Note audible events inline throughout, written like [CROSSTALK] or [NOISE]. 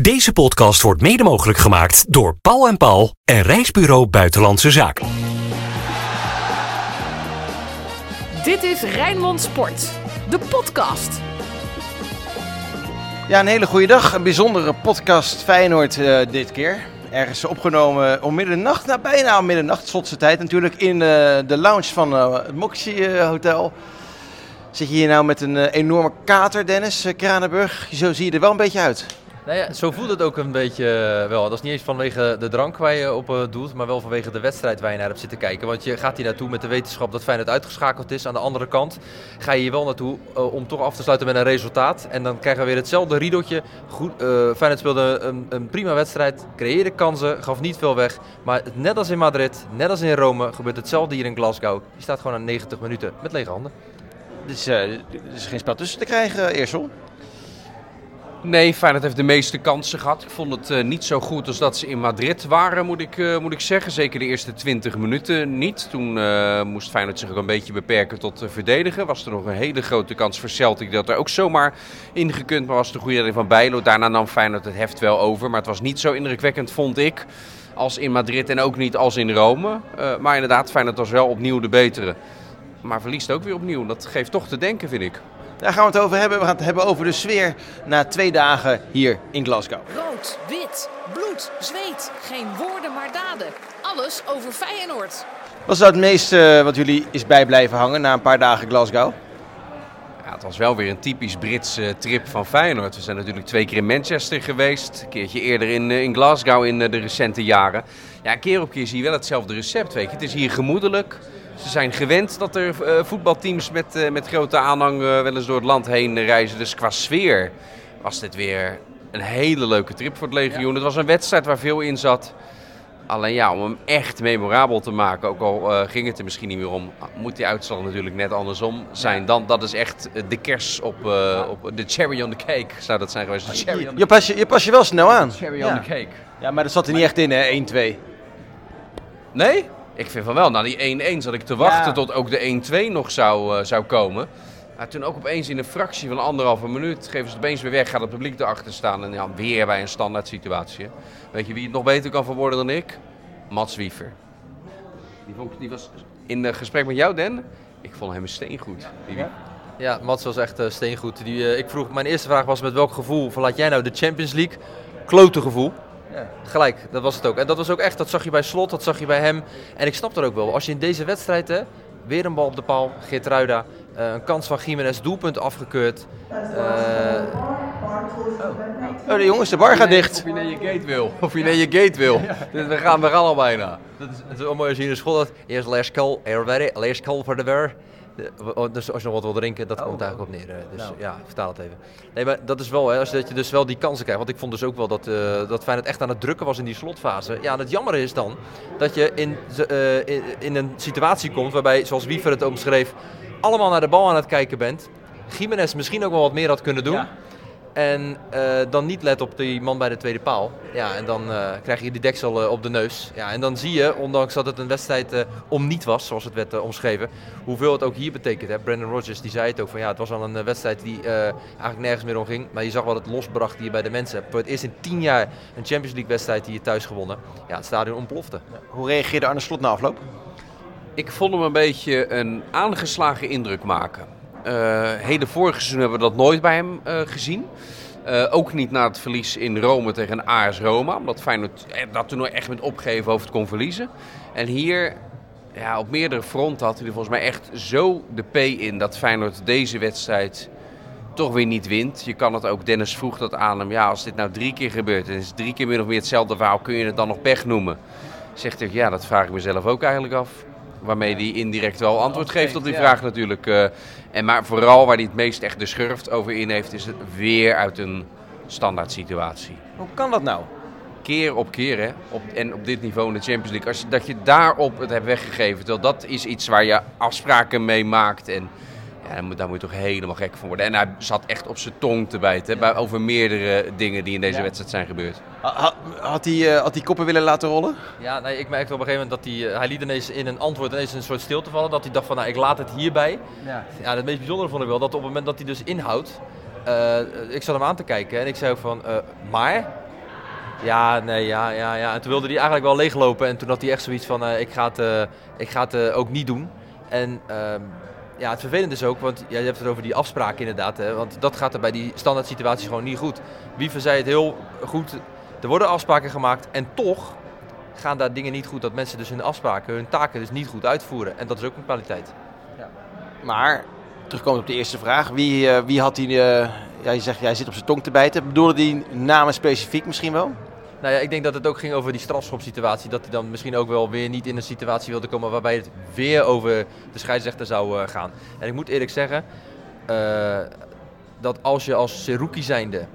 Deze podcast wordt mede mogelijk gemaakt door Paul en Paul en Reisbureau Buitenlandse Zaken. Dit is Rijnmond Sport, de podcast. Ja, een hele goede dag. Een bijzondere podcast Feyenoord eh, dit keer. Ergens opgenomen om middernacht, nou bijna om middernacht, slotse tijd natuurlijk, in eh, de lounge van eh, het Moxie eh, Hotel. Zit je hier nou met een enorme kater, Dennis Kranenburg? Zo zie je er wel een beetje uit. Nou ja, zo voelt het ook een beetje eh, wel. Dat is niet eens vanwege de drank waar je op eh, doet, maar wel vanwege de wedstrijd waar je naar hebt zitten kijken. Want je gaat hier naartoe met de wetenschap dat Feyenoord uitgeschakeld is. Aan de andere kant ga je hier wel naartoe eh, om toch af te sluiten met een resultaat. En dan krijgen we weer hetzelfde riedeltje. Goed, Feyenoord speelde een, een prima wedstrijd, creëerde kansen, gaf niet veel weg. Maar net als in Madrid, net als in Rome, gebeurt hetzelfde hier in Glasgow. Je staat gewoon aan 90 minuten met lege handen. Dus er is geen spel tussen te krijgen, Eersel. Nee, Feyenoord heeft de meeste kansen gehad. Ik vond het eh, niet zo goed als dat ze in Madrid waren, moet ik, eh, moet ik zeggen. Zeker de eerste 20 minuten niet. Toen eh, moest Feyenoord zich ook een beetje beperken tot verdedigen. Was er nog een hele grote kans voor Celtic dat er ook zomaar ingekund. Maar was de goede redding van Bijlo. Daarna nam Feyenoord het heft wel over. Maar het was niet zo indrukwekkend, vond ik, als in Madrid en ook niet als in Rome. Maar inderdaad, Feyenoord was wel opnieuw de betere. Maar verliest ook weer opnieuw. Dat geeft toch te denken, vind ik. Daar gaan we het over hebben. We gaan het hebben over de sfeer na twee dagen hier in Glasgow. Rood, wit, bloed, zweet. Geen woorden maar daden. Alles over Feyenoord. Wat is nou het meeste wat jullie is bij blijven hangen na een paar dagen Glasgow? Ja, het was wel weer een typisch Britse trip van Feyenoord. We zijn natuurlijk twee keer in Manchester geweest. Een keertje eerder in, eh, in Glasgow in eh, de recente jaren. Ja, keer op keer zie je wel hetzelfde recept. Weet je. Het is hier gemoedelijk. Ze zijn gewend dat er eh, voetbalteams met, eh, met grote aanhang eh, wel eens door het land heen reizen. Dus qua sfeer was dit weer een hele leuke trip voor het legioen. Het was een wedstrijd waar veel in zat. Alleen ja, om hem echt memorabel te maken, ook al ging het er misschien niet meer om, moet die uitslag natuurlijk net andersom zijn. Dan, dat is echt de kers op, eh, op de cherry on the cake, zou dat zijn geweest. De cherry on the, Je pas je, je, pas je wel snel aan. cherry Ja. on the cake. Ja, maar dat zat er niet echt in, hè? 1-2. Nee? Ik vind van wel, na die 1-1 zat ik te wachten Ja. tot ook de 1-2 nog zou, eh, zou komen. Maar toen ook opeens in een fractie van anderhalve minuut geven ze het opeens weer weg, gaat het publiek erachter staan en ja, weer bij een standaard situatie. Weet je wie het nog beter kan verwoorden dan ik? Mats Wiever. Die, vond, die was in het gesprek met jou, Den. Ik vond hem een steen goed. Die- Ja, Mats was echt eh, steengoed. Die, eh, ik vroeg, mijn eerste vraag was met welk gevoel verlaat jij nou de Champions League? Klote gevoel. Gelijk, dat was het ook. En dat was ook echt, dat zag je bij Slot, dat zag je bij hem. En ik snap dat ook wel. Als je in deze wedstrijd, hè, weer een bal op de paal, Geertruida, eh een kans van Jiménez, doelpunt afgekeurd. Eh, Oh, de jongens, de bar gaat dicht. Of je naar je gate wil. Of je naar je gate wil. Dus [LAUGHS] we, gaan, we gaan al bijna. dat is, het is wel mooi als je in de school dat eerst last call, er ready, last call for the bear. De- oh, Dus als je nog wat wil drinken, dat komt eigenlijk op neer. eh. Dus ja, vertaal het even. Nee, maar dat is wel, hè, als je, dat je dus wel die kansen krijgt. Want ik vond dus ook wel dat, eh dat Feyenoord echt aan het drukken was in die slotfase. Ja, en het jammer is dan dat je in, eh, in, in een situatie komt waarbij, zoals Wiever het omschreef, allemaal naar de bal aan het kijken bent. Jiménez misschien ook wel wat meer had kunnen doen. En eh, dan niet let op die man bij de tweede paal. Ja, en dan eh, krijg je die deksel eh, op de neus. Ja, en dan zie je, ondanks dat het een wedstrijd eh, om niet was, zoals het werd omschreven, hoeveel het ook hier betekent. Hè? Brandon Rodgers die zei het ook van ja, het was al een wedstrijd die eh, eigenlijk nergens meer om ging. Maar je zag wat het losbracht hier bij de mensen. Voor het eerst in tien jaar een Champions League wedstrijd die je thuis gewonnen. Ja, het stadion ontplofte. Hoe reageerde Arne Slot na afloop? Ik vond hem een beetje een aangeslagen indruk maken. Eh hele vorige seizoen hebben we dat nooit bij hem eh, gezien. Eh, ook niet na het verlies in Rome tegen AS Roma. Omdat Feyenoord dat toen nog echt met opgeven over het kon verliezen. En hier, ja, op meerdere fronten had hij er volgens mij echt zo de P in... dat Feyenoord deze wedstrijd toch weer niet wint. Je kan het ook, Dennis vroeg dat aan hem. Ja, als dit nou drie keer gebeurt en het is drie keer min of meer hetzelfde verhaal... kun je het dan nog pech noemen? Zegt hij, ja, dat vraag ik mezelf ook eigenlijk af. Waarmee hij indirect wel antwoord geeft op die vraag natuurlijk. En maar vooral waar hij het meest echt de schurft over in heeft, is het weer uit een standaard situatie. Hoe kan dat nou? Keer op keer, hè. Op, en op dit niveau in de Champions League. Als je, dat je daarop het hebt weggegeven. Terwijl dat is iets waar je afspraken mee maakt. En ja, daar, moet, daar moet je toch helemaal gek van worden. En hij zat echt op zijn tong te bijten. hè, over meerdere dingen die in deze wedstrijd zijn gebeurd. Ha- ha- Had hij, eh, had hij koppen willen laten rollen? Ja, nee, ik merkte op een gegeven moment dat hij, eh, hij liet ineens in een antwoord ineens een soort stilte vallen. Dat hij dacht van, nou, ik laat het hierbij. Ja. Ja, het meest bijzondere vond ik wel dat op het moment dat hij dus inhoudt, eh, ik zat hem aan te kijken en ik zei ook van, eh, maar, Ja, nee, ja, ja, ja. En toen wilde hij eigenlijk wel leeglopen. En toen had hij echt zoiets van, eh, ik ga het, eh, ik ga het ook niet doen. En ehm, ja, het vervelende is ook, want ja, je hebt het over die afspraken inderdaad. Hè, want dat gaat er bij die standaard situaties gewoon niet goed. Wiever zei het heel goed. Er worden afspraken gemaakt en toch gaan daar dingen niet goed. Dat mensen dus hun afspraken, hun taken dus niet goed uitvoeren. En dat is ook een kwaliteit. Maar, terugkomend op de eerste vraag. Wie, eh, wie had die... eh, ja, je zegt, jij zit op zijn tong te bijten. Bedoelde die namen specifiek misschien wel? Nou ja, ik denk dat het ook ging over die strafschopsituatie. Dat hij dan misschien ook wel weer niet in een situatie wilde komen waarbij het weer over de scheidsrechter zou eh, gaan. En ik moet eerlijk zeggen, eh, dat als je als Seruki zijnde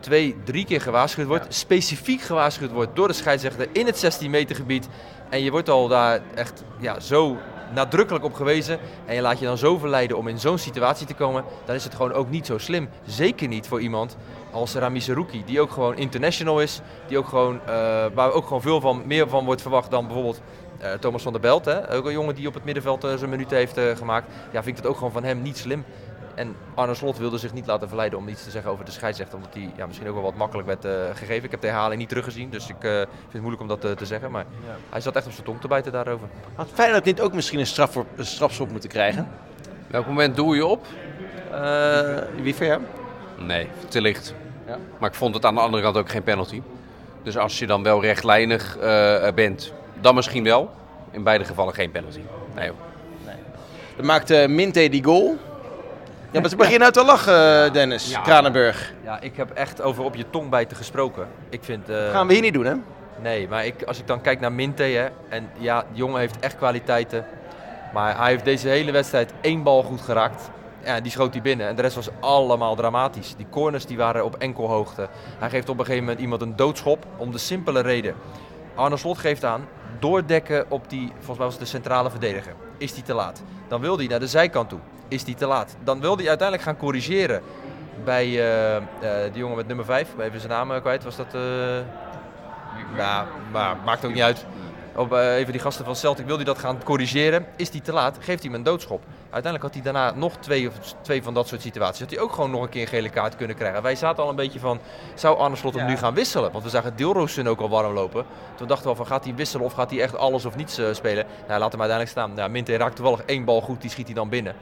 twee, drie keer gewaarschuwd wordt, specifiek gewaarschuwd wordt door de scheidsrechter in het 16 meter gebied. En je wordt al daar echt ja, zo nadrukkelijk op gewezen. En je laat je dan zo verleiden om in zo'n situatie te komen. Dan is het gewoon ook niet zo slim. Zeker niet voor iemand als Rami Seruki. Die ook gewoon international is. Die ook gewoon, eh, waar ook gewoon veel van, meer van wordt verwacht dan bijvoorbeeld eh, Thomas van der Belt. Hè? Ook een jongen die op het middenveld eh, zijn minuten heeft gemaakt. Ja, vind ik het ook gewoon van hem niet slim. En Arne Slot wilde zich niet laten verleiden om iets te zeggen over de scheidsrechter. Omdat hij ja, misschien ook wel wat makkelijk werd eh, gegeven. Ik heb de herhaling niet teruggezien, dus ik eh, vind het moeilijk om dat eh, te zeggen. Maar hij zat echt op zijn tong te bijten daarover. Had Feyenoord niet ook misschien een, straf voor, een strafschop moeten krijgen? Welk moment doe je op? Eh, wie voor jou? Nee, te licht. Ja. Maar ik vond het aan de andere kant ook geen penalty. Dus als je dan wel rechtlijnig eh, bent, dan misschien wel. In beide gevallen geen penalty. Nee, hoor. Dan maakte Minte die goal. Ja, maar ze beginnen uit te lachen, Dennis Ja. Kranenburg. Ja, ik heb echt over op je tong bijten gesproken. Ik vind... eh, Gaan we hier niet doen, hè? Nee, maar ik, als ik dan kijk naar Minte, hè, en ja, die jongen heeft echt kwaliteiten. Maar hij heeft deze hele wedstrijd één bal goed geraakt. Ja, die schoot hij binnen. En de rest was allemaal dramatisch. Die corners die waren op enkelhoogte. Hij geeft op een gegeven moment iemand een doodschop om de simpele reden. Arne Slot geeft aan, doordekken op die, volgens mij was het de centrale verdediger. Is die te laat? Dan wil hij naar de zijkant toe. Is die te laat? Dan wil hij uiteindelijk gaan corrigeren bij eh, die jongen met nummer 5. Even zijn naam eh, kwijt. Was dat... ja, maar maakt ook niet uit. Op, even die gasten van Celtic wil hij dat gaan corrigeren. Is die te laat, geeft hij hem een doodschop. Uiteindelijk had hij daarna nog twee, of twee van dat soort situaties. Had hij ook gewoon nog een keer een gele kaart kunnen krijgen. Wij zaten al een beetje van, zou Arne Slot hem nu gaan wisselen? Want we zagen Deelroosen ook al warm lopen. Toen dachten we van, gaat hij wisselen of gaat hij echt alles of niets spelen? Nou, laat hem uiteindelijk staan. Nou, Minte raakt toevallig één bal goed, die schiet hij dan binnen.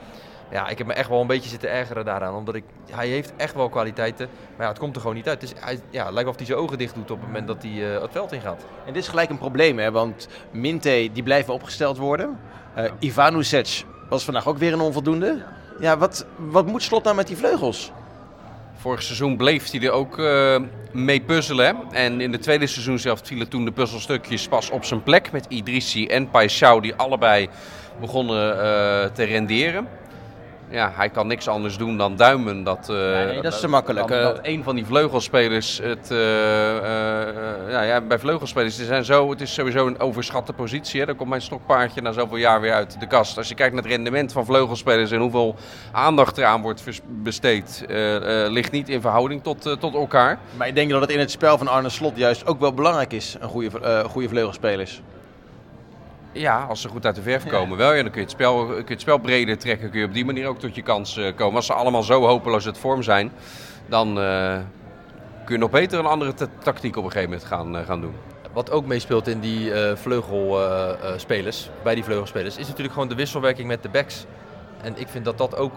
Ja, ik heb me echt wel een beetje zitten ergeren daaraan. Omdat ik, hij heeft echt wel kwaliteiten. Maar ja, het komt er gewoon niet uit. Hij, ja, het lijkt wel of hij zijn ogen dicht doet op het moment dat hij eh, het veld ingaat. En dit is gelijk een probleem, hè? Want Minte, die blijven opgesteld worden. Eh Ivanusec was vandaag ook weer een onvoldoende. Ja, wat, wat moet Slot nou met die vleugels? Vorig seizoen bleef hij er ook eh, mee puzzelen. En in het tweede seizoen zelf vielen toen de puzzelstukjes pas op zijn plek. Met Idrissi en Paixão die allebei begonnen eh, te renderen. Ja, hij kan niks anders doen dan duimen. Dat, eh, Nee, dat is te makkelijk. Dat, Eh, dat een van die vleugelspelers het... eh, ja, ja, bij vleugelspelers, ze zijn zo, het is sowieso een overschatte positie. Hè. Daar komt mijn stokpaardje na zoveel jaar weer uit de kast. Als je kijkt naar het rendement van vleugelspelers en hoeveel aandacht eraan wordt besteed... ligt niet in verhouding tot, tot elkaar. Maar ik denk dat het in het spel van Arne Slot juist ook wel belangrijk is, een goede, goede vleugelspelers. Ja, als ze goed uit de verf komen wel. Dan kun je, het spel, kun je het spel breder trekken. Kun je op die manier ook tot je kans eh, komen. Als ze allemaal zo hopeloos uit vorm zijn, dan eh, kun je nog beter een andere ta- tactiek op een gegeven moment gaan, eh, gaan doen. Wat ook meespeelt in die eh vleugelspelers, bij die vleugelspelers, is natuurlijk gewoon de wisselwerking met de backs. En ik vind dat dat ook,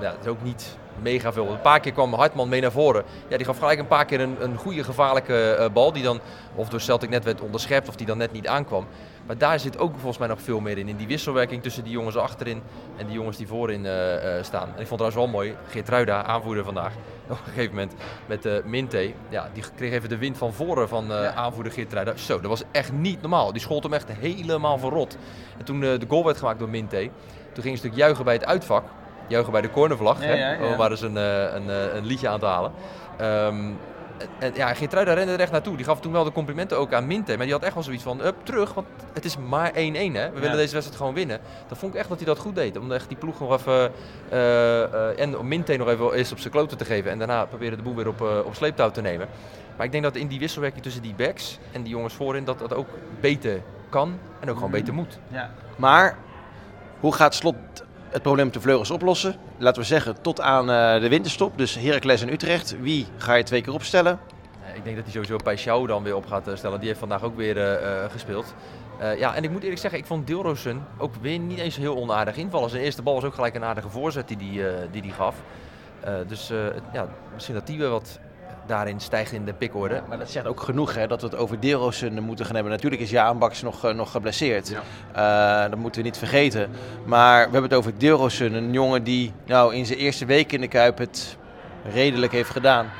ja, het is ook niet mega veel. Een paar keer kwam Hartman mee naar voren. Ja, die gaf gelijk een paar keer een, een goede gevaarlijke eh, bal. Die dan of door Celtic net werd onderschept of die dan net niet aankwam. Maar daar zit ook volgens mij nog veel meer in. In die wisselwerking tussen die jongens achterin en die jongens die voorin eh, eh, staan. En ik vond het trouwens wel mooi. Geertruida, aanvoerder vandaag. [LAUGHS] Op een gegeven moment met Minte. Ja, die kreeg even de wind van voren van aanvoerder Geertruida. Zo, dat was echt niet normaal. Die schold hem echt helemaal verrot. En toen de goal werd gemaakt door Minte. Toen ging een stuk juichen bij het uitvak. Juichen bij de cornervlag. Ja, hè? ja, ja. Om maar eens een, eh, een, eh, een liedje aan te halen. Ehm, en, ja, Geertruida rende er echt naartoe. Die gaf toen wel de complimenten ook aan Minte. Maar die had echt wel zoiets van, up, terug. Want het is maar 1-1 hè. We willen deze wedstrijd gewoon winnen. Dan vond ik echt dat hij dat goed deed. Om echt die ploeg nog even... eh, eh, en om Minte nog even eerst op zijn kloten te geven. En daarna proberen de boel weer op, op sleeptouw te nemen. Maar ik denk dat in die wisselwerking tussen die backs en die jongens voorin... dat dat ook beter kan en ook gewoon beter moet. Maar hoe gaat Slot het probleem met de vleugels oplossen? Laten we zeggen tot aan eh, de winterstop. Dus Heracles en Utrecht. Wie ga je twee keer opstellen? Eh, Ik denk dat hij sowieso Paixão dan weer op gaat eh, stellen. Die heeft vandaag ook weer gespeeld. Ja, en ik moet eerlijk zeggen, ik vond Dilrosun ook weer niet eens heel onaardig invallen. Zijn eerste bal was ook gelijk een aardige voorzet die hij die, eh, die die gaf. Dus ja, misschien dat die weer wat daarin stijgt in de pikorde. Maar dat zegt ook genoeg hè, dat we het over Deelrosen moeten gaan hebben. Natuurlijk is Jaan Baks nog, eh, nog geblesseerd. Eh, dat moeten we niet vergeten. Maar we hebben het over Deelrosen, een jongen die nou, in zijn eerste week in de Kuip het redelijk heeft gedaan.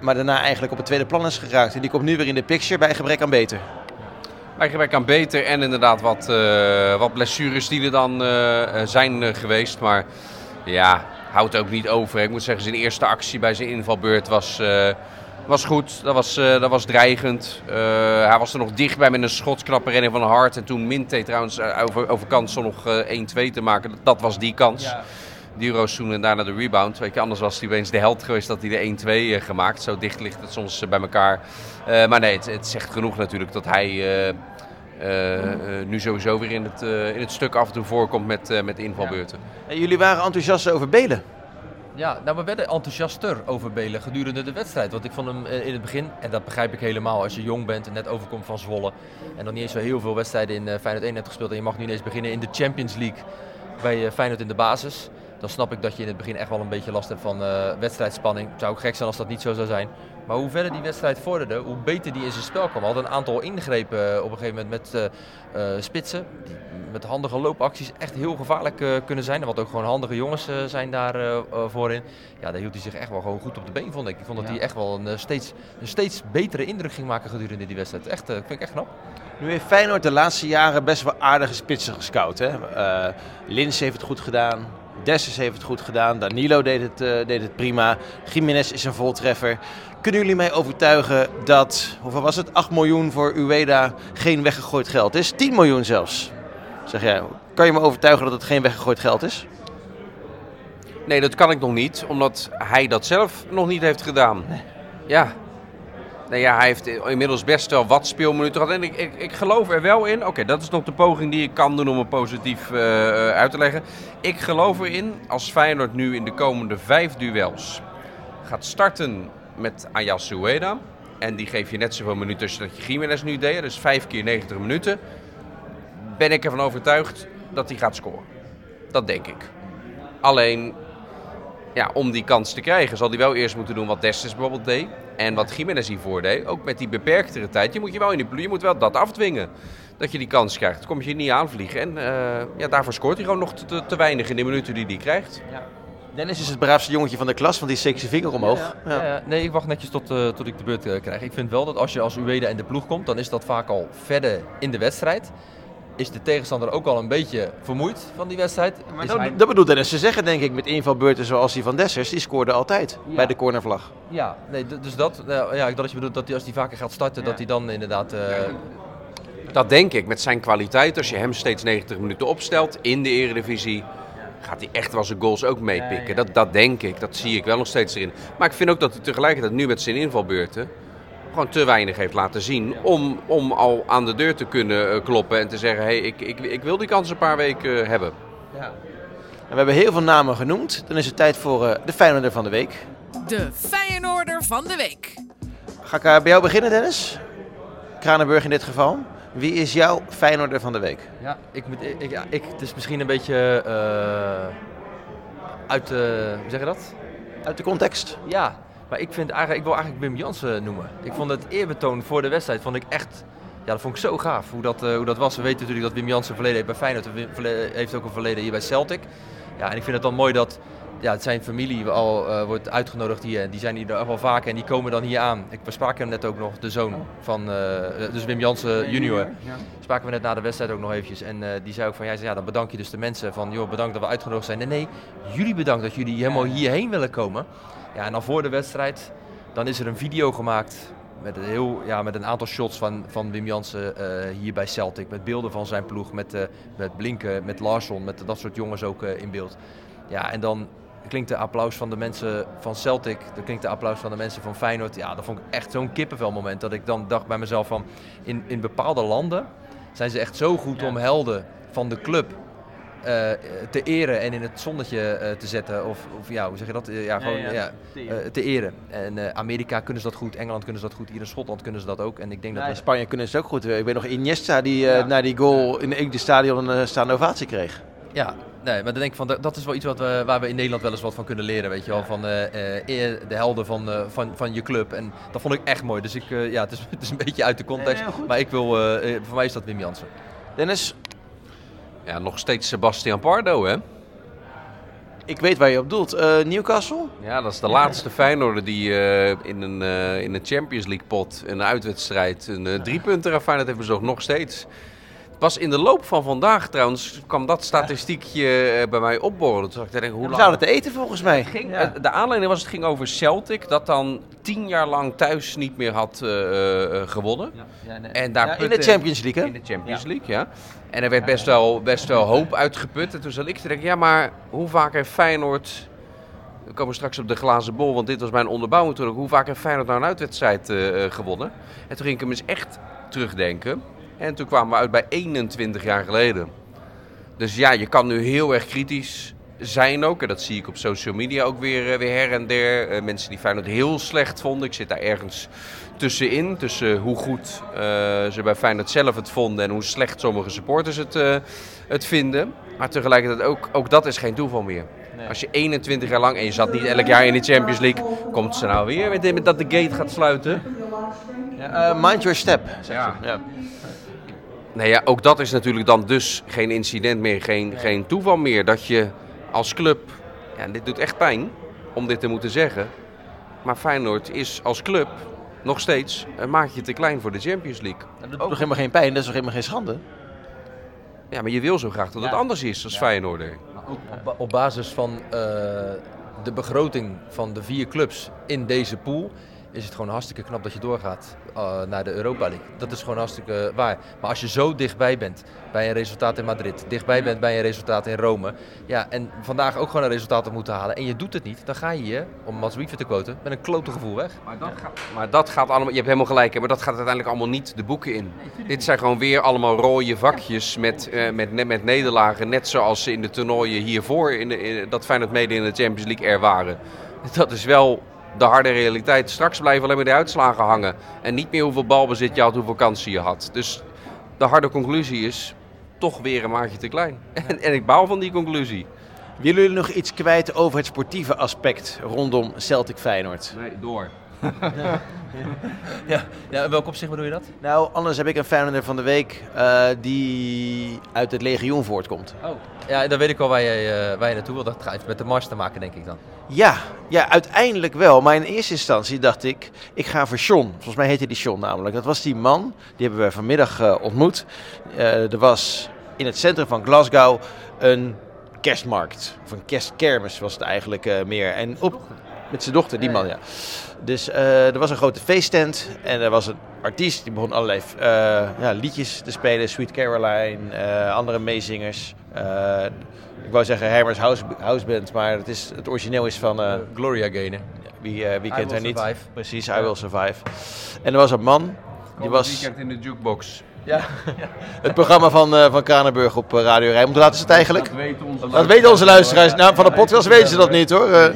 Maar daarna eigenlijk op het tweede plan is geraakt. En die komt nu weer in de picture bij gebrek aan beter. Bij gebrek aan beter en inderdaad wat, eh, wat blessures die er dan zijn geweest. Maar ja, houdt ook niet over. Ik moet zeggen, zijn eerste actie bij zijn invalbeurt was, eh, was goed. Dat was, eh, dat was dreigend. Eh, hij was er nog dichtbij met een schotsknappe redding van Hart. En toen Minte trouwens over, over kans om nog eh, 1-2 te maken. Dat, was die kans. Die roos toen en daarna de rebound. Weet je, anders was hij opeens de held geweest dat hij de 1-2 eh, gemaakt. Zo dicht ligt het soms bij elkaar. Maar nee, het, het zegt genoeg natuurlijk dat hij nu sowieso weer in het, eh, in het stuk af en toe voorkomt met, eh, met invalbeurten. En jullie waren enthousiast over Belen. Ja, nou we werden enthousiaster over Belen gedurende de wedstrijd. Want ik vond hem eh, in het begin, en dat begrijp ik helemaal, als je jong bent en net overkomt van Zwolle. En nog niet eens zo heel veel wedstrijden in eh, Feyenoord 1 hebt gespeeld. En je mag nu ineens beginnen in de Champions League bij eh, Feyenoord in de basis. Dan snap ik dat je in het begin echt wel een beetje last hebt van eh, wedstrijdspanning. Het zou ook gek zijn als dat niet zo zou zijn. Maar hoe verder die wedstrijd vorderde, hoe beter die in zijn spel kwam. We hadden een aantal ingrepen eh, op een gegeven moment met eh, spitsen. Die met handige loopacties echt heel gevaarlijk kunnen zijn. Wat ook gewoon handige jongens zijn daar voorin. Ja, daar hield hij zich echt wel gewoon goed op de been, vond ik. Ik vond dat hij echt wel een, steeds, een steeds betere indruk ging maken gedurende die wedstrijd. Echt, vind ik echt knap. Nu heeft Feyenoord de laatste jaren best wel aardige spitsen gescout. Hè? Lins heeft het goed gedaan. Dessers heeft het goed gedaan. Danilo deed het, eh, deed het prima. Jiménez is een voltreffer. Kunnen jullie mij overtuigen dat, hoeveel was het, 8 miljoen voor Ueda geen weggegooid geld is? 10 miljoen zelfs. Zeg jij, kan je me overtuigen dat het geen weggegooid geld is? Nee, dat kan ik nog niet, omdat hij dat zelf nog niet heeft gedaan. Ja. Nee, ja, hij heeft inmiddels best wel wat speelminuten gehad. En ik, ik, ik geloof er wel in. Oké, dat is nog de poging die ik kan doen om het positief eh, uit te leggen. Ik geloof erin als Feyenoord nu in de komende vijf duels gaat starten met Ayas Ueda. En die geef je net zoveel minuten als dat je Jiménez nu deed. Dus vijf keer 90 minuten. Ben ik ervan overtuigd dat hij gaat scoren. Dat denk ik. Alleen, ja, om die kans te krijgen zal hij wel eerst moeten doen wat Destes bijvoorbeeld deed. En wat Jiménez hiervoor deed. Ook met die beperktere tijd. Je moet je wel in die ploeg, je moet wel dat afdwingen. Dat je die kans krijgt. Dan kom je niet aanvliegen. En eh, ja, daarvoor scoort hij gewoon nog te, te, weinig in de minuten die hij krijgt. Dennis is het braafste jongetje van de klas, want die steekt zijn vinger omhoog. Ja. Ja, ja. nee, ik wacht netjes tot, eh, tot ik de beurt eh, krijg. Ik vind wel dat als je als Ueda in de ploeg komt, dan is dat vaak al verder in de wedstrijd. Is de tegenstander ook al een beetje vermoeid van die wedstrijd? Maar dat, hij- dat bedoelt Dennis. Ze zeggen denk ik met invalbeurten zoals die van Dessers, die scoorde altijd Ja. bij de cornervlag. Ja, nee, dus dat, nou, ja, dat is je bedoelt dat hij, als hij vaker gaat starten, dat hij dan inderdaad... eh, Dat denk ik met zijn kwaliteit. Als je hem steeds 90 minuten opstelt in de eredivisie, gaat hij echt wel zijn goals ook meepikken. Dat, dat denk ik. Dat zie ik wel nog steeds erin. Maar ik vind ook dat hij tegelijkertijd nu met zijn invalbeurten gewoon te weinig heeft laten zien om, om al aan de deur te kunnen eh, kloppen en te zeggen, hey, ik, ik, ik wil die kans een paar weken eh, hebben. En we hebben heel veel namen genoemd. Dan is het tijd voor eh, de Feyenoorder van de week. De Feyenoorder van de week. Ga ik bij jou beginnen, Dennis? Kranenburg in dit geval. Wie is jouw Feyenoorder van de week? Ja, ik moet, ik, ja, ik, het is misschien een beetje eh, uit de, hoe zeg je dat? Uit de context. Ja, maar ik, vind eigenlijk, ik wil eigenlijk Wim Jansen noemen. Ik vond het eerbetoon voor de wedstrijd vond ik echt, ja dat vond ik zo gaaf hoe dat, eh, hoe dat was. We weten natuurlijk dat Wim Jansen verleden heeft bij Feyenoord, verle- heeft ook een verleden hier bij Celtic. Ja, en ik vind het dan mooi dat ja, zijn familie al eh, wordt uitgenodigd hier. Die zijn hier al vaker en die komen dan hier aan. Ik, spraken hem net ook nog, de zoon van, eh, dus Wim Jansen junior. Spraken we net na de wedstrijd ook nog eventjes. En eh, die zei ook van, jij zei, ja, dan bedank je dus de mensen van, joh, bedankt dat we uitgenodigd zijn. Nee, nee, jullie bedankt dat jullie helemaal hierheen willen komen. Ja, en dan voor de wedstrijd, dan is er een video gemaakt met een, heel, ja, met een aantal shots van, van Wim Jansen eh, hier bij Celtic. Met beelden van zijn ploeg, met, eh, met Blinken, met Larsson, met dat soort jongens ook eh, in beeld. Ja, en dan klinkt de applaus van de mensen van Celtic, dan klinkt de applaus van de mensen van Feyenoord. Ja, dat vond ik echt zo'n kippenvelmoment. Dat ik dan dacht bij mezelf van, in, in bepaalde landen zijn ze echt zo goed om helden van de club eh, te eren en in het zonnetje eh, te zetten. Of, of ja, hoe zeg je dat? Eh, ja, gewoon ja, ja, te eren. te eren. En Amerika kunnen ze dat goed, Engeland kunnen ze dat goed, hier in Schotland kunnen ze dat ook. En ik denk dat in we- Spanje kunnen ze het ook goed. Ik weet nog Iniesta die na die goal in het stadion een staande ovatie kreeg. Ja, nee, maar dan denk ik van, dat- dat is wel iets wat we, waar we in Nederland wel eens wat van kunnen leren, weet je wel. Van eh, eh, eer de helden van, eh, van, van je club. En dat vond ik echt mooi. Dus ik, eh, ja, het is, [LAUGHS] het is een beetje uit de context. Nee, maar ik wil, voor mij is dat Wim Jansen. Dennis, Ja, nog steeds Sebastian Pardo, hè? ik weet waar je op doelt. Eh, Newcastle? Ja, dat is de laatste Feyenoorder die eh, in, een, eh, in een Champions League pot, een uitwedstrijd, een uh, driepunter aan Feyenoord heeft bezocht. Nog steeds. Pas in de loop van vandaag trouwens kwam dat statistiekje eh, bij mij opborrelen. Toen zag ik te denken, hoe We lang... zouden het eten volgens mij. Ging, Ja. eh, De aanleiding was, het ging over Celtic, dat dan tien jaar lang thuis niet meer had eh, eh, gewonnen. En daar Ja, in de Champions League, hè? In de Champions League, ja. En er werd best wel, best wel hoop uitgeput. En toen zat ik te denken, ja, maar hoe vaak heeft Feyenoord... We komen straks op de glazen bol, want dit was mijn onderbouwing natuurlijk. Hoe vaak heeft Feyenoord nou een uitwedstrijd gewonnen? En toen ging ik hem eens echt terugdenken. En toen kwamen we uit bij 21 jaar geleden. Dus ja, je kan nu heel erg kritisch zijn ook. En dat zie ik op social media ook weer, eh, weer her en der. Eh, mensen die Feyenoord heel slecht vonden. Ik zit daar ergens tussenin. Tussen hoe goed eh, ze bij Feyenoord zelf het vonden en hoe slecht sommige supporters het, het vinden. Maar tegelijkertijd ook, ook dat is geen toeval meer. Als je 21 jaar lang, en je zat niet elk jaar in de Champions League, komt ze nou weer met, met dat de gate gaat sluiten? Ja, mind your step. Ja. Ja. Nee, ja, ook dat is natuurlijk dan dus geen incident meer, geen, geen toeval meer. Dat je als club, ja, en dit doet echt pijn om dit te moeten zeggen. Maar Feyenoord is als club nog steeds een maatje te klein voor de Champions League. Dat doet toch helemaal geen pijn? Dat is toch helemaal geen schande? Ja, maar je wil zo graag dat het Ja. anders is als Feyenoorder. Op, op basis van eh, de begroting van de vier clubs in deze pool is het gewoon hartstikke knap dat je doorgaat eh, naar de Europa League. Dat is gewoon hartstikke waar. Maar als je zo dichtbij bent bij een resultaat in Madrid, dichtbij bent bij een resultaat in Rome, ja, en vandaag ook gewoon een resultaat had moeten halen en je doet het niet, dan ga je je, om Mats Wiever te quoten, met een klote gevoel weg. Maar dat, gaat, maar dat gaat allemaal, je hebt helemaal gelijk, hè, maar dat gaat uiteindelijk allemaal niet de boeken in. Dit zijn gewoon weer allemaal rode vakjes met, eh, met, met, met nederlagen, net zoals ze in de toernooien hiervoor, in de, in, dat Feyenoord mede in de Champions League er waren. Dat is wel de harde realiteit. Straks blijven alleen maar de uitslagen hangen en niet meer hoeveel balbezit je had, hoeveel kansen je had. Dus de harde conclusie is toch weer een maatje te klein. [LAUGHS] En, en ik baal van die conclusie. Willen jullie nog iets kwijt over het sportieve aspect rondom Celtic Feyenoord? Nee, door. [LAUGHS] Ja, ja in welk opzicht bedoel je dat? Nou, anders heb ik een Feyenoorder van de week eh, die uit het legioen voortkomt. Oh. Ja, dan weet ik al waar je, eh, waar je naartoe wil. Dat heeft met de mars te maken, denk ik dan. Ja, ja, uiteindelijk wel. Maar in eerste instantie dacht ik, ik ga voor Sean. Volgens mij heette die Sean namelijk. Dat was die man, die hebben we vanmiddag eh, ontmoet. Eh, er was in het centrum van Glasgow een kerstmarkt. Of een kerstkermis was het eigenlijk eh, meer. En op, met zijn dochter, die man, ja. Dus eh, er was een grote feesttent en er was een artiest die begon allerlei eh, ja, liedjes te spelen. Sweet Caroline, eh, andere meezingers. Ik wou zeggen Hammers House, House Band, maar het, is, het origineel is van... Gloria Gaynor. wie, wie kent haar niet? Survive. Precies, I Will Survive. En er was een man, die was weekend in de jukebox. [LAUGHS] het programma van, van Kranenburg op Radio Rijm. Hoe laat is het eigenlijk? onze Dat weten onze luisteraars. Nou, van de podcast weten ze dat niet hoor.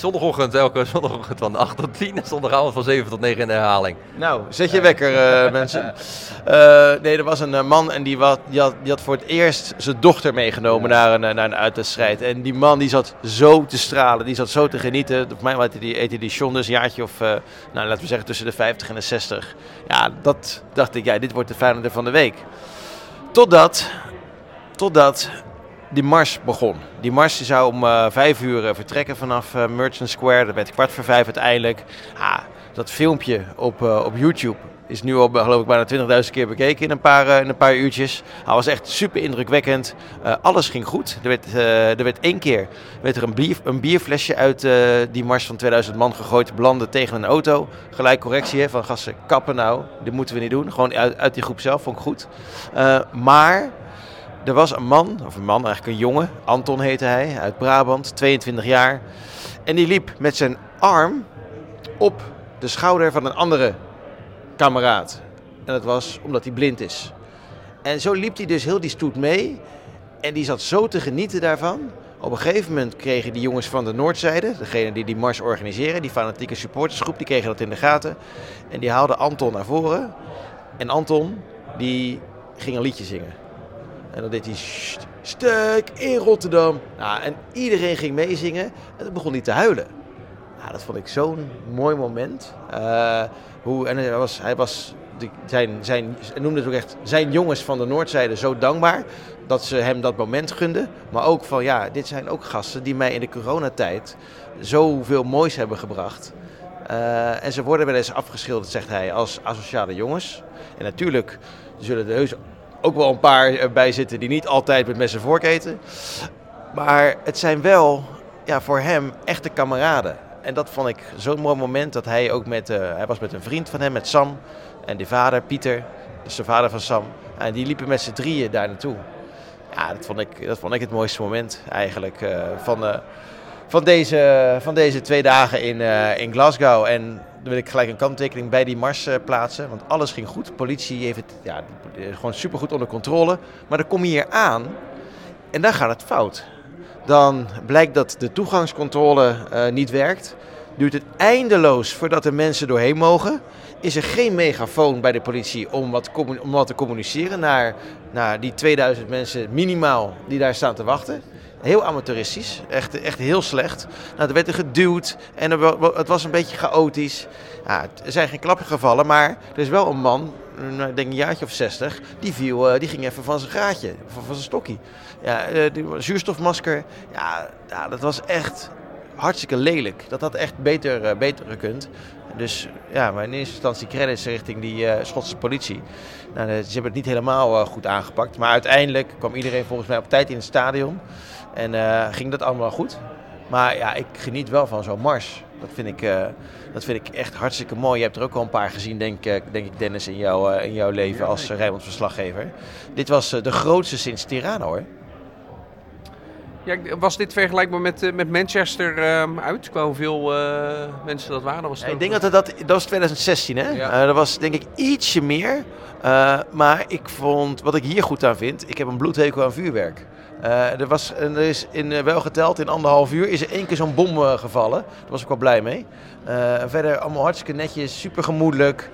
Eh, Zondagochtend, elke zondagochtend van 8 tot 10 en zondagavond van 7 tot 9 in de herhaling. Nou, zet je wekker, eh, [LAUGHS] mensen. Eh, nee, er was een eh, man en die, wat, die, had, die had voor het eerst zijn dochter meegenomen naar een, eh, naar een uitwedstrijd. En die man die zat zo te stralen, die zat zo te genieten. Op mij heette die, heette die John dus een jaartje of, eh, nou, laten we zeggen, tussen de 50 en de 60. Ja, dat dacht ik, ja, dit wordt de Feyenoorder van de week. Totdat, totdat die mars begon. Die mars zou om eh, vijf uur eh, vertrekken vanaf eh, Merchant Square. Dat werd kwart voor vijf uiteindelijk. Ah, dat filmpje op, op YouTube is nu al geloof ik bijna 20.000 keer bekeken in een paar, in een paar uurtjes. Hij was echt super indrukwekkend. Alles ging goed. Er werd, er werd één keer werd er een, bier, een bierflesje uit die mars van 2000 man gegooid. Belandde tegen een auto. Gelijk correctie hè, van gasten, kappen nou. Dit moeten we niet doen. Gewoon uit, uit die groep zelf, vond ik goed. Maar er was een man, of een man, eigenlijk een jongen, Anton heette hij, uit Brabant, 22 jaar. En die liep met zijn arm op de schouder van een andere kameraad. En dat was omdat hij blind is. En zo liep hij dus heel die stoet mee. En die zat zo te genieten daarvan. Op een gegeven moment kregen die jongens van de Noordzijde, degene die die mars organiseren, die fanatieke supportersgroep, die kregen dat in de gaten. En die haalden Anton naar voren. En Anton, die ging een liedje zingen. En dan deed hij "Sst, stuk in Rotterdam. Nou, en iedereen ging meezingen. En toen begon hij te huilen. Nou, dat vond ik zo'n mooi moment. Eh, hoe, en hij was, hij was de, zijn, zijn, noemde het ook echt zijn jongens van de Noordzijde zo dankbaar dat ze hem dat moment gunden. Maar ook van ja, dit zijn ook gasten die mij in de coronatijd zoveel moois hebben gebracht. Eh, en ze worden wel eens afgeschilderd, zegt hij, als asociale jongens. En natuurlijk zullen er heus ook wel een paar eh, bij zitten die niet altijd met messen vork eten. Maar het zijn wel ja, voor hem echte kameraden. En dat vond ik zo'n mooi moment dat hij ook met, eh, hij was met een vriend van hem, met Sam. En die vader, Pieter, dus de vader van Sam. En die liepen met z'n drieën daar naartoe. Ja, dat vond ik, dat vond ik het mooiste moment eigenlijk eh, van, van, deze, van deze twee dagen in, eh, in Glasgow. En dan wil ik gelijk een kanttekening bij die mars eh, plaatsen. Want alles ging goed. De politie heeft het ja, gewoon supergoed onder controle. Maar dan kom je hier aan en dan gaat het fout. Dan blijkt dat de toegangscontrole eh, niet werkt. Duurt het eindeloos voordat de mensen doorheen mogen. Is er geen megafoon bij de politie om wat, om wat te communiceren naar, naar die 2000 mensen minimaal die daar staan te wachten. Heel amateuristisch, echt, echt heel slecht. Nou, er werd er geduwd en het was een beetje chaotisch. Ja, er zijn geen klappen gevallen, maar er is wel een man, een, ik denk een jaartje of 60, die, viel, eh, die ging even van zijn graadje, van, zijn stokkie. Ja, eh, die zuurstofmasker, ja, ja, dat was echt hartstikke lelijk. Dat had echt beter, eh, beter gekund. Dus ja, maar in eerste instantie credits richting die Schotse politie. Nou, ze hebben het niet helemaal goed aangepakt. Maar uiteindelijk kwam iedereen volgens mij op tijd in het stadion. En eh, ging dat allemaal goed. Maar ja, ik geniet wel van zo'n mars. Dat vind, ik, eh, dat vind ik echt hartstikke mooi. Je hebt er ook al een paar gezien, denk, ik, denk ik, Dennis, in, jou, eh, in jouw leven als Rijnmond-verslaggever. Dit was eh, de grootste sinds Tirana, hoor. Ja, was dit vergelijkbaar met, eh, met Manchester ehm, uit? Qua hoeveel eh, mensen dat waren? Dat was Ja, ik denk dat dat, dat was 2016, hè? Ja. Eh, dat was denk ik ietsje meer. Eh, maar ik vond, wat ik hier goed aan vind, ik heb een bloedhekel aan vuurwerk. Eh, er, was, er is in, eh, wel geteld, in anderhalf uur is er één keer zo'n bom eh, gevallen. Daar was ik wel blij mee. Verder allemaal hartstikke netjes, super gemoedelijk.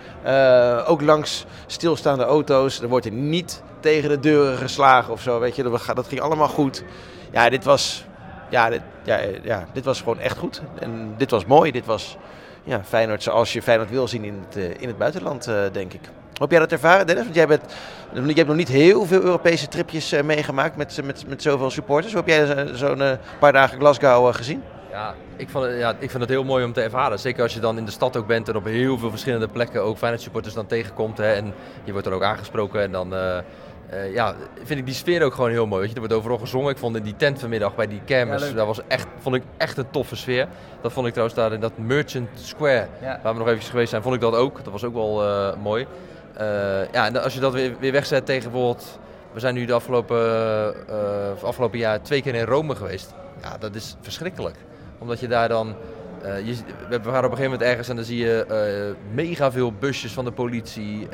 Ook langs stilstaande auto's. Er wordt er niet tegen de deuren geslagen of zo, weet je. Dat, ging allemaal goed. Ja, dit was, ja, ja, ja, dit was gewoon echt goed. En dit was mooi. Dit was ja, Feyenoord zoals je Feyenoord wil zien in het, in het buitenland, denk ik. Heb jij dat ervaren, Dennis? Want jij, bent, je hebt nog niet heel veel Europese tripjes eh, meegemaakt met, met, met zoveel supporters. Hoe heb jij zo- zo'n eh, paar dagen Glasgow eh, gezien? Ja ik, vond, het- ja, ik vind het heel mooi om te ervaren. Zeker als je dan in de stad ook bent en op heel veel verschillende plekken ook Feyenoord supporters dan tegenkomt. Hè, en je wordt er ook aangesproken en dan eh, eh, ja, vind ik die sfeer ook gewoon heel mooi. Weet je, er wordt overal gezongen. Ik vond in die tent vanmiddag bij die kermis, dat was echt, vond ik echt een toffe sfeer. Dat vond ik trouwens daar in dat Merchant Square, Ja. waar we nog eventjes geweest zijn, vond ik dat ook. Dat was ook wel eh, mooi. Eh, ja, en als je dat weer, weer wegzet tegen bijvoorbeeld... We zijn nu de afgelopen, eh, afgelopen jaar twee keer in Rome geweest. Ja, dat is verschrikkelijk. Omdat je daar dan... eh, je, we waren op een gegeven moment ergens en dan zie je mega veel busjes van de politie.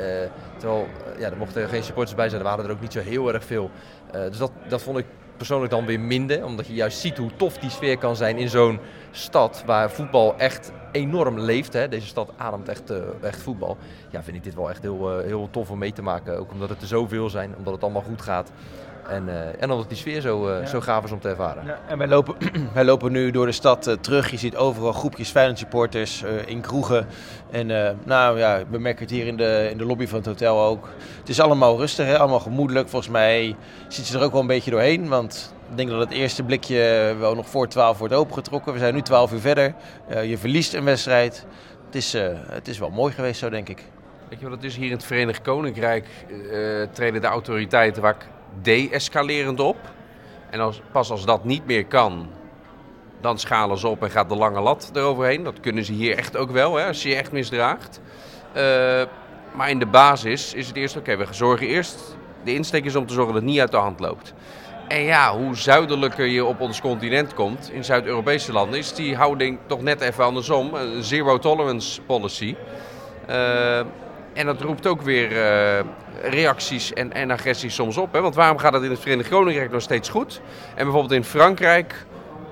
terwijl, ja, er mochten geen supporters bij zijn, er waren er ook niet zo heel erg veel. Dus dat, dat vond ik persoonlijk dan weer minder. Omdat je juist ziet hoe tof die sfeer kan zijn in zo'n stad waar voetbal echt enorm leeft. Hè. Deze stad ademt echt, eh, echt voetbal. Ja, vind ik dit wel echt heel, eh, heel tof om mee te maken. Ook omdat het er zoveel zijn, omdat het allemaal goed gaat. En, eh, en omdat die sfeer zo, zo gaaf is om te ervaren. Ja, en wij lopen, [CLEARS THROAT] wij lopen nu door de stad terug. Je ziet overal groepjes Feyenoord supporters in kroegen. En nou ja, we merken het hier in de, in de lobby van het hotel ook. Het is allemaal rustig, hè? allemaal gemoedelijk. Volgens mij zit ze er ook wel een beetje doorheen. Want ik denk dat het eerste blikje wel nog voor 12 wordt opengetrokken. We zijn nu 12 uur verder. Eh, je verliest een wedstrijd. Het is, eh, het is wel mooi geweest zo, denk ik. Weet je wat het is? Hier in het Verenigd Koninkrijk eh, treden de autoriteiten vaak de-escalerend op. En als, pas als dat niet meer kan, dan schalen ze op en gaat de lange lat eroverheen. Dat kunnen ze hier echt ook wel, hè, als je je echt misdraagt. Maar in de basis is het eerst, oké, we zorgen eerst... De insteek is om te zorgen dat het niet uit de hand loopt. En ja, hoe zuidelijker je op ons continent komt, in Zuid-Europese landen, is die houding toch net even andersom. Een zero tolerance policy. Eh, En dat roept ook weer eh, reacties en, en agressies soms op. Hè? Want waarom gaat het in het Verenigd Koninkrijk nog steeds goed? En bijvoorbeeld in Frankrijk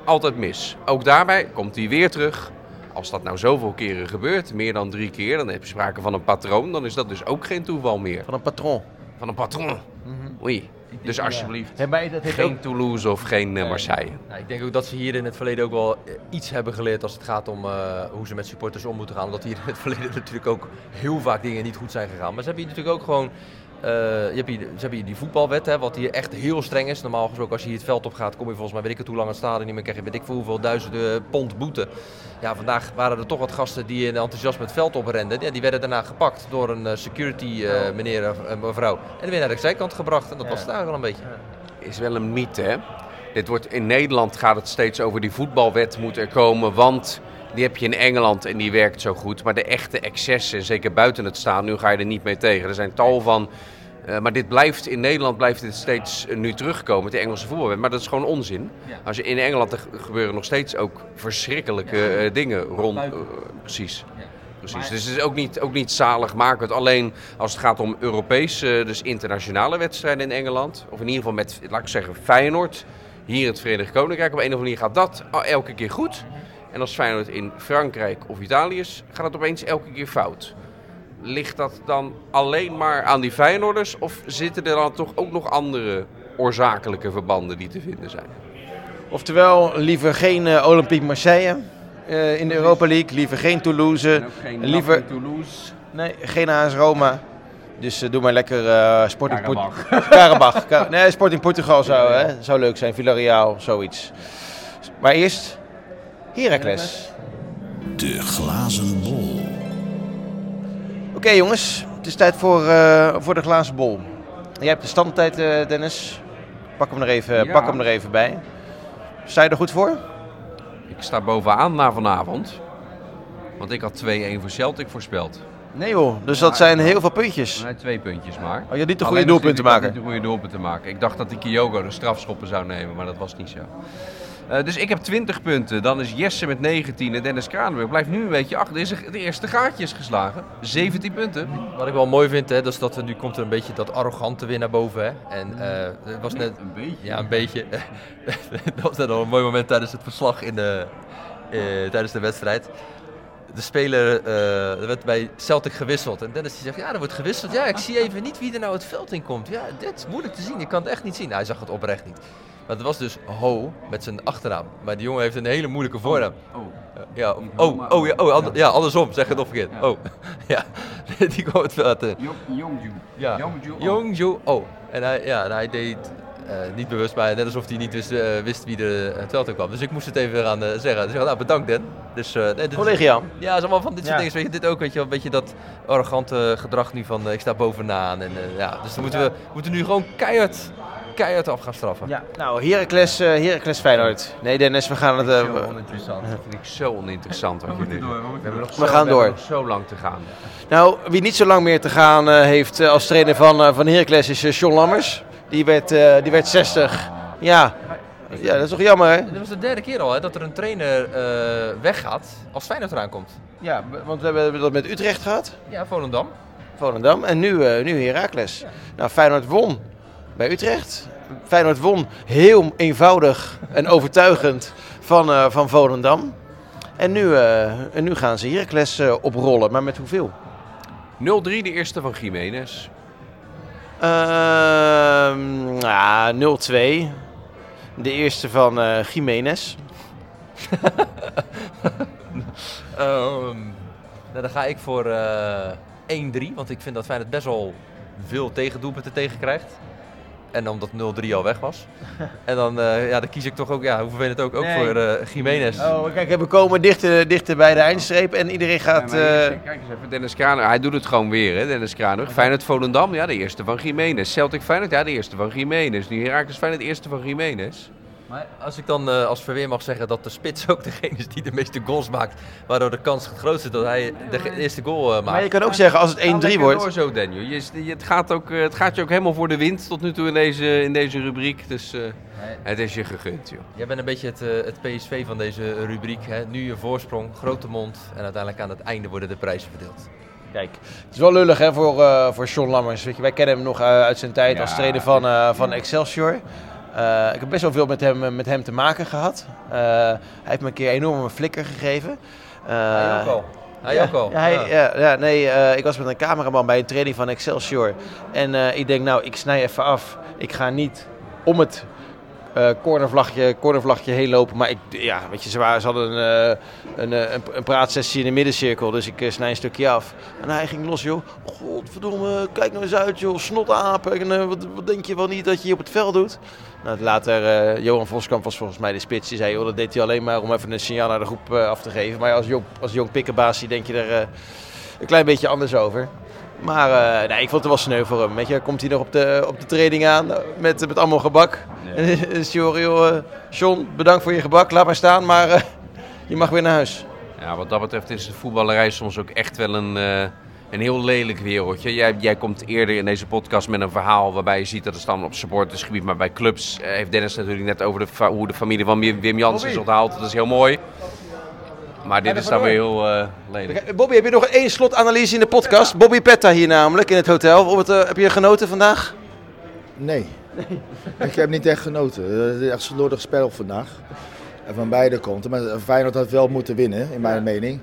altijd mis. Ook daarbij komt hij weer terug. Als dat nou zoveel keren gebeurt, meer dan drie keer, dan heb je sprake van een patroon. Dan is dat dus ook geen toeval meer. Van een patron. Van een patroon. Oei. Dus alsjeblieft. Ja, maar dat heeft Geen ook... Toulouse of geen eh, Marseille. Nou, ik denk ook dat ze hier in het verleden ook wel eh, iets hebben geleerd als het gaat om eh, hoe ze met supporters om moeten gaan. Omdat hier in het verleden [LAUGHS] natuurlijk ook heel vaak dingen niet goed zijn gegaan. Maar ze hebben hier natuurlijk ook gewoon. Eh, je hebt hier, ze hebben hier die voetbalwet, hè, wat hier echt heel streng is. Normaal gesproken, als je hier het veld op gaat, kom je volgens mij, weet ik het hoe lang het stadion niet meer, krijg je weet ik veel hoeveel duizenden pond boete. Ja, vandaag waren er toch wat gasten die in enthousiasme het veld oprenden. Ja, die werden daarna gepakt door een eh, security eh, meneer en mevrouw. En werden naar de zijkant gebracht. En dat was het eigenlijk wel een beetje. is wel een mythe. Hè? Dit wordt, in Nederland gaat het steeds over die voetbalwet moet er komen, want die heb je in Engeland en die werkt zo goed. Maar de echte excessen, zeker buiten het staan, nu ga je er niet mee tegen. Er zijn tal van. eh, maar dit blijft, in Nederland blijft dit steeds eh, nu terugkomen, de Engelse voetbalwet. Maar dat is gewoon onzin. Als je in Engeland er gebeuren nog steeds ook verschrikkelijke eh, dingen rond. precies. Precies, dus het is ook niet, ook niet zaligmakend. Alleen als het gaat om Europese, dus internationale wedstrijden in Engeland. Of in ieder geval met, laat ik zeggen, Feyenoord. Hier in het Verenigd Koninkrijk. Op een of andere manier gaat dat elke keer goed. En als Feyenoord in Frankrijk of Italië is, gaat het opeens elke keer fout. Ligt dat dan alleen maar aan die Feyenoorders? Of zitten er dan toch ook nog andere oorzakelijke verbanden die te vinden zijn? Oftewel, liever geen eh, Olympique Marseille eh, in de Europa League. Liever geen Toulouse. liever... Toulouse. Nee, geen AS Roma. Dus eh, doe maar lekker eh Sporting Port- [LAUGHS] Karabach. Ka- nee, Sporting Portugal zou, hè, zou leuk zijn. Villarreal, zoiets. Maar eerst Heracles. De glazen bol. Oké jongens, het is tijd voor, eh, voor de glazen bol. Jij hebt de standtijd, eh, Dennis. Pak hem, er even, Ja. pak hem er even bij. Sta je er goed voor? Ik sta bovenaan na vanavond. Want ik had 2-1 voor Celtic voorspeld. Nee joh, dus dat zijn heel veel puntjes. Nee, twee puntjes maar. Oh, je had niet de Alleen goede doelpunten ik maken. had Niet de goede doelpunten maken. Ik dacht dat die Kyogo de strafschoppen zou nemen, maar dat was niet zo. Eh, dus ik heb 20 punten. Dan is Jesse met 19 en Dennis Kranenburg blijft nu een beetje achter. Er is de eerste gaatje is geslagen. 17 punten. Wat ik wel mooi vind, hè, dat is dat er nu komt er een beetje dat arrogante weer naar boven. Hè. En eh, het was net Een beetje. Ja, een beetje. [LAUGHS] dat was net al een mooi moment tijdens het verslag in de, eh, tijdens de wedstrijd. De speler eh, er werd bij Celtic gewisseld. En Dennis die zegt, ja, er wordt gewisseld. Ja, ik zie even niet wie er nou het veld in komt. Ja, dit is moeilijk te zien. Ik kan het echt niet zien. Nou, hij zag het oprecht niet. Maar het was dus Ho met zijn achternaam. Maar die jongen heeft een hele moeilijke voornaam. Oh. Eh, Ja, oh, oh, ja, oh, ander- ja, andersom. Zeg het nog verkeerd. Oh, [LAUGHS] ja. [LAUGHS] die kwam het veld in. Jongju. Ja, Jongju Oh. En hij, ja, en hij deed eh, niet bewust bij, net alsof hij niet wist, eh, wist wie er het veld in kwam. Dus ik moest het even gaan eh, zeggen. Dus ik nou bedankt Dan. Dus, eh, nee, Collegiaal. Ja, is allemaal van dit soort Ja. dingen. Weet je, dit ook, weet je, wel, een beetje dat arrogante gedrag nu van eh, ik sta bovenaan. En, eh, ja, dus dan moeten we moeten nu gewoon keihard, keihard af gaan straffen. Ja, nou, Heracles, eh Heracles Feyenoord. Nee Dennis, we gaan het... eh, Zo oninteressant. Dat vind ik zo oninteressant. wat je dit- We, hebben nog We zo, gaan hebben door. nog zo lang te gaan. Nou, wie niet zo lang meer te gaan eh, heeft als trainer van, van Heracles is eh, John Lammers. Die werd, eh, die werd 60. Ja. ja, dat is toch jammer hè? Dit was de derde keer al hè, dat er een trainer eh, weggaat als Feyenoord eraan komt. Ja, want we hebben dat met Utrecht gehad, Ja, Volendam. Volendam. En nu, eh nu Heracles. Nou, Feyenoord won bij Utrecht. Feyenoord won heel eenvoudig en overtuigend van, eh, van Volendam. En nu, eh, en nu gaan ze Heracles eh, oprollen, maar met hoeveel? 0-3 de eerste van Jiménez. Ehm ja, 0-2. De eerste van eh Jiménez. [LAUGHS] Ehm, nou, dan ga ik voor eh 1-3, want ik vind dat Feyenoord best wel veel tegendoelpunten tegenkrijgt. En omdat 0-3 al weg was. [LAUGHS] en dan, eh, ja, dan kies ik toch ook, ja, hoe vervelend ook, ook Nee. voor eh Jiménez. Oh, kijk, we komen dichter, dichter bij de eindstreep en iedereen gaat... Ja, eh, Kijk eens even, Dennis Kraner. Hij doet het gewoon weer, hè, Dennis Kraner. Feyenoord Volendam, ja, de eerste van Jiménez. Celtic Feyenoord, ja, de eerste van Jiménez. Nu Heracles Feyenoord, de eerste van Jiménez. Maar als ik dan eh, als verweer mag zeggen dat de spits ook degene is die de meeste goals maakt, waardoor de kans het grootste is dat hij de eerste goal eh, maakt. maar je kan ook zeggen, als het 1-3 Ga lekker wordt... Door zo, Daniel. Je, je- het, gaat ook, eh, het gaat je ook helemaal voor de wind tot nu toe in deze, in deze rubriek. Dus eh, het is je gegund, joh. Jij bent een beetje het, het PSV van deze rubriek. Hè? Nu je voorsprong, grote mond en uiteindelijk aan het einde worden de prijzen verdeeld. Kijk, het is wel lullig hè, voor, eh voor John Lammers. Weet je, wij kennen hem nog uit zijn tijd Ja. als trainer van, eh, van Excelsior. Eh, ik heb best wel veel met hem, met hem te maken gehad. Eh, hij heeft me een keer enorm een flikker gegeven. Eh, Hij ook al. Hij ja, ook al. Ja, hij- Ja. ja, ja, nee, eh, ik was met een cameraman bij een training van Excelsior. En eh, ik denk, nou, ik snij even af. Ik ga niet om het eh cornervlagje, heen lopen. Maar ik, ja, weet je, ze, ze hadden een, eh, een, eh, een, een praatsessie in de middencirkel. Dus ik snij een stukje af. En hij ging los, joh. Godverdomme, kijk nou eens uit, joh. Snotapen. En wat, denk je wel niet dat je hier op het veld doet? Nou, later, Johan Voskamp was volgens mij de spits. Die zei, joh, dat deed hij alleen maar om even een signaal naar de groep af te geven. Maar als jong, als jong pikkenbaasje denk je er een klein beetje anders over. Maar eh, nee, ik vond het wel sneu voor hem. Weet je, komt hij nog op de, op de training aan eh, met, met allemaal gebak. En is joh, joh, eh, John, bedankt voor je gebak, laat maar staan. Maar eh, je mag weer naar huis. Ja, wat dat betreft is de voetballerij soms ook echt wel een, eh, een heel lelijk wereldje. Jij, jij komt eerder in deze podcast met een verhaal waarbij je ziet dat het dan op supportersgebied, maar bij clubs eh, heeft Dennis natuurlijk net over de hoe de familie van Wim, Wim Jansen is onthaald. Dat is heel mooi. Maar dit is dan weer heel eh, lelijk. Eh, Bobby, heb je nog één slotanalyse in de podcast? Bobby Petta hier namelijk, in het hotel. Wat, eh, heb je genoten vandaag? Nee. ik heb niet echt genoten. Het is echt een slordig spel vandaag. En van beide kanten. Maar Feyenoord had wel moeten winnen, in mijn mening.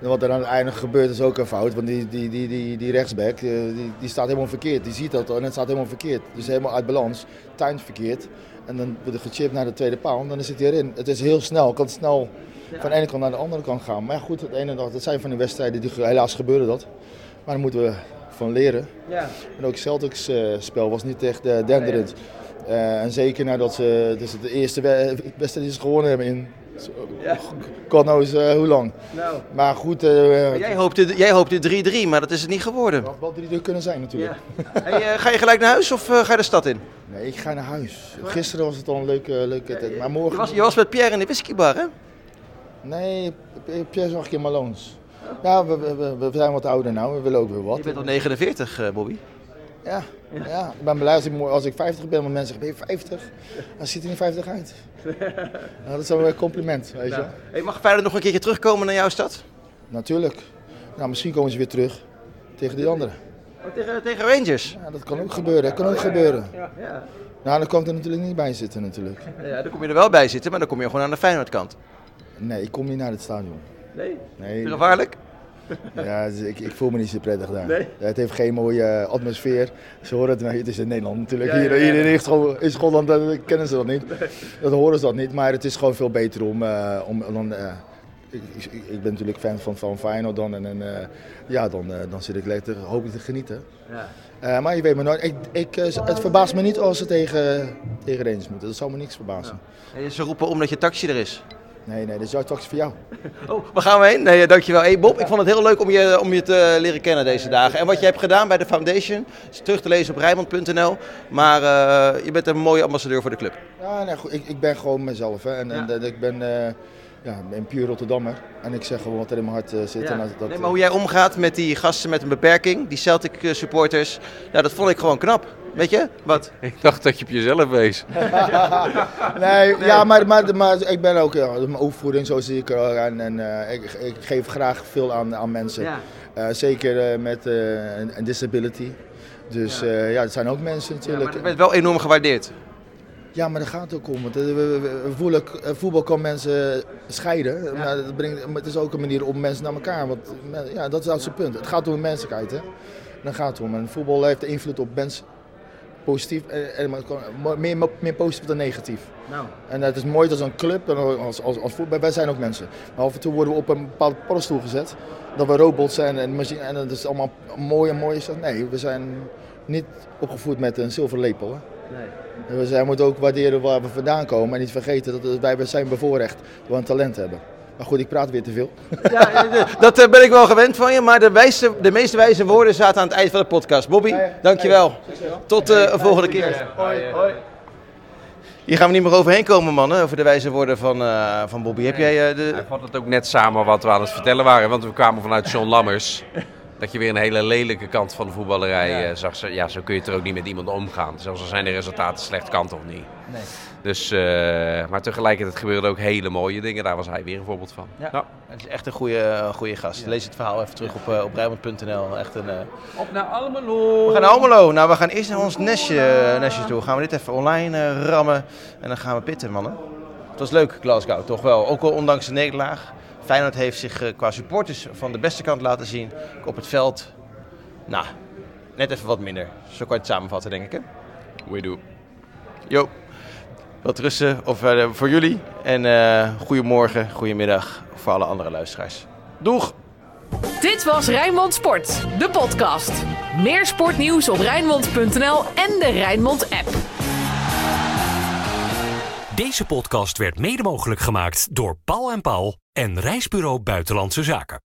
En wat er aan het einde gebeurt is ook een fout. Want die, die, die, die, die rechtsback eh, die, die staat helemaal verkeerd. Die ziet dat en het staat helemaal verkeerd. Dus helemaal uit balans. Timed verkeerd. En dan wordt er gechipt naar de tweede paal. En dan zit hij erin. Het is heel snel. Het kan snel van de ene kant naar de andere kant gaan. Maar ja, goed, het ene dag, dat zijn van die wedstrijden. Die, helaas gebeuren dat. Maar daar moeten we van leren. Ja. En ook Celtics eh, spel was niet echt eh, denderend. Eh, en zeker nadat ze dus de eerste we- wedstrijd die ze gewonnen hebben in God knows hoe lang. Nou. Maar goed, eh Jij hoopte, jij hoopte 3-3, maar dat is het niet geworden. had wel drie uur kunnen zijn natuurlijk. [LAUGHS] Hey, eh, ga je gelijk naar huis of eh, ga je de stad in? Nee, ik ga naar huis. Gisteren was het al een leuke, leuke tijd. Maar Je morgen... was, je was met Pierre in de whiskybar, hè? Nee, Pierre in Maloons. Ja, we, we, we- zijn wat ouder nou, we willen ook weer wat. Je bent al 49, eh, Bobby. Ja, ja. ik ben blij als ik, als ik 50 ben, maar mensen zeggen, ben je 50? Dan ziet er niet 50 uit. [LAUGHS] Nou, dat is wel een compliment, weet je wel. Hey, mag Feyenoord nog een keertje terugkomen naar jouw stad? Natuurlijk. Nou, misschien komen ze weer terug tegen die anderen. Oh, tegen, tegen Rangers? Ja, dat kan ook gebeuren. Dat kan ook gebeuren. Ja. Nou, dan ik er natuurlijk niet bij zitten natuurlijk. ja, dan kom je er wel bij zitten, maar dan kom je gewoon aan de Feyenoordkant. Nee, ik kom niet naar het stadion. Nee? Nee, Gevaarlijk? [LAUGHS] ja, dus ik, ik voel me niet zo prettig daar. Ja, het heeft geen mooie eh, atmosfeer. Ze horen het, maar het is in Nederland natuurlijk. Hier, hier in, Schotland, in Schotland eh, kennen ze dat niet. Dat horen ze dat niet, maar het is gewoon veel beter om... eh, om dan, ik, ik, ik ben natuurlijk fan van, van Feyenoord dan en, en ja, dan, dan zit ik lekker hopelijk te genieten. Ja. Maar je weet maar nooit. Ik, ik, het verbaast me niet als ze tegen, tegen Rangers moeten. Dat zou me niks verbazen. Hey, ze roepen omdat je taxi er is. Nee, nee, dat is jouw taxi voor jou. [LAUGHS] Oh, waar gaan we heen? Nee, eh, dankjewel. Hey Bob, ik vond het heel leuk om je, om je te leren kennen deze dagen. En wat je hebt gedaan bij de Foundation is terug te lezen op Rijnmond.nl. Maar eh, je bent een mooie ambassadeur voor de club. Ja, nee, goed, ik, ik ben gewoon mezelf. Hè. En, ik ben, eh ja, ik ben puur Rotterdammer. En ik zeg gewoon wat er in mijn hart eh, zit. En dat, dat, nee, maar hoe jij omgaat met die gasten met een beperking, die Celtic eh, supporters, ja, dat vond ik gewoon knap. Weet je? Wat? [LAUGHS] Ik dacht dat je op jezelf wees. [LAUGHS] nee, ja, maar, maar, maar ik ben ook, ja, mijn opvoeding, zo zie ik er en, en eh, ik, ik geef graag veel aan, aan mensen. Ja. Eh, zeker eh, met eh, een, disability. Dus ja. ja, dat zijn ook mensen Ja, natuurlijk. maar je bent wel enorm gewaardeerd. Ja, maar daar gaat het ook om. Want, eh, eh, voetbal kan mensen scheiden. Maar, dat brengt, maar het is ook een manier om mensen naar elkaar. Want ja, dat is het punt. Het gaat om de menselijkheid. Hè? Daar gaat het om. En voetbal heeft invloed op mensen. Positief. En, kan- meer, meer positief dan negatief. Nou. En het is mooi dat een club, als, als, als voetbal, wij zijn ook mensen. Maar af en toe worden we op een bepaalde paddenstoel gezet. Dat we robots zijn en machine. En dat is allemaal mooi en mooi. is dat. Nee, we zijn niet opgevoed met een zilveren lepel. Hè? Nee. We zijn, moeten ook waarderen waar we vandaan komen en niet vergeten dat wij zijn bevoorrecht we een talent hebben. Maar goed, ik praat weer te veel. Ja, eh, dat eh, ben ik wel gewend van je, maar de, wijste, de meeste wijze woorden zaten aan het eind van de podcast. Bobby, dankjewel. Tot eh, een volgende keer. Hier gaan we niet meer overheen komen, mannen, over de wijze woorden van, eh, van Bobby. Heb jij eh, de... Hij vat het ook net samen wat we aan het vertellen waren, want we kwamen vanuit John Lammers. Dat je weer een hele lelijke kant van de voetballerij eh, zag. Zo- Ja, zo kun je er ook niet met iemand omgaan. Zelfs al zijn de resultaten slecht, kan toch niet. Nee. Dus, eh, maar tegelijkertijd gebeurden ook hele mooie dingen. Daar was hij weer een voorbeeld van. Ja. Het is echt een goede, goede gast. Lees het verhaal even terug op, eh, op. Echt een... eh, Op naar Almelo! We gaan naar Almelo. Nou, we gaan eerst naar ons nestje, nestje toe. Gaan we dit even online eh, rammen. En dan gaan we pitten, mannen. Het was leuk, Glasgow, toch wel. Ook al ondanks de nederlaag. Feyenoord heeft zich eh, qua supporters van de beste kant laten zien. Op het veld, nou, net even wat minder. Zo kan je het samenvatten, denk ik, hè? We do. Jo. Wat rusten of, eh, voor jullie. En eh goedemorgen, goedemiddag voor alle andere luisteraars. Doeg! Dit was Rijnmond Sport, de podcast. Meer sportnieuws op Rijnmond.nl en de Rijnmond app. Deze podcast werd mede mogelijk gemaakt door Paul en Paul en Reisbureau Buitenlandse Zaken.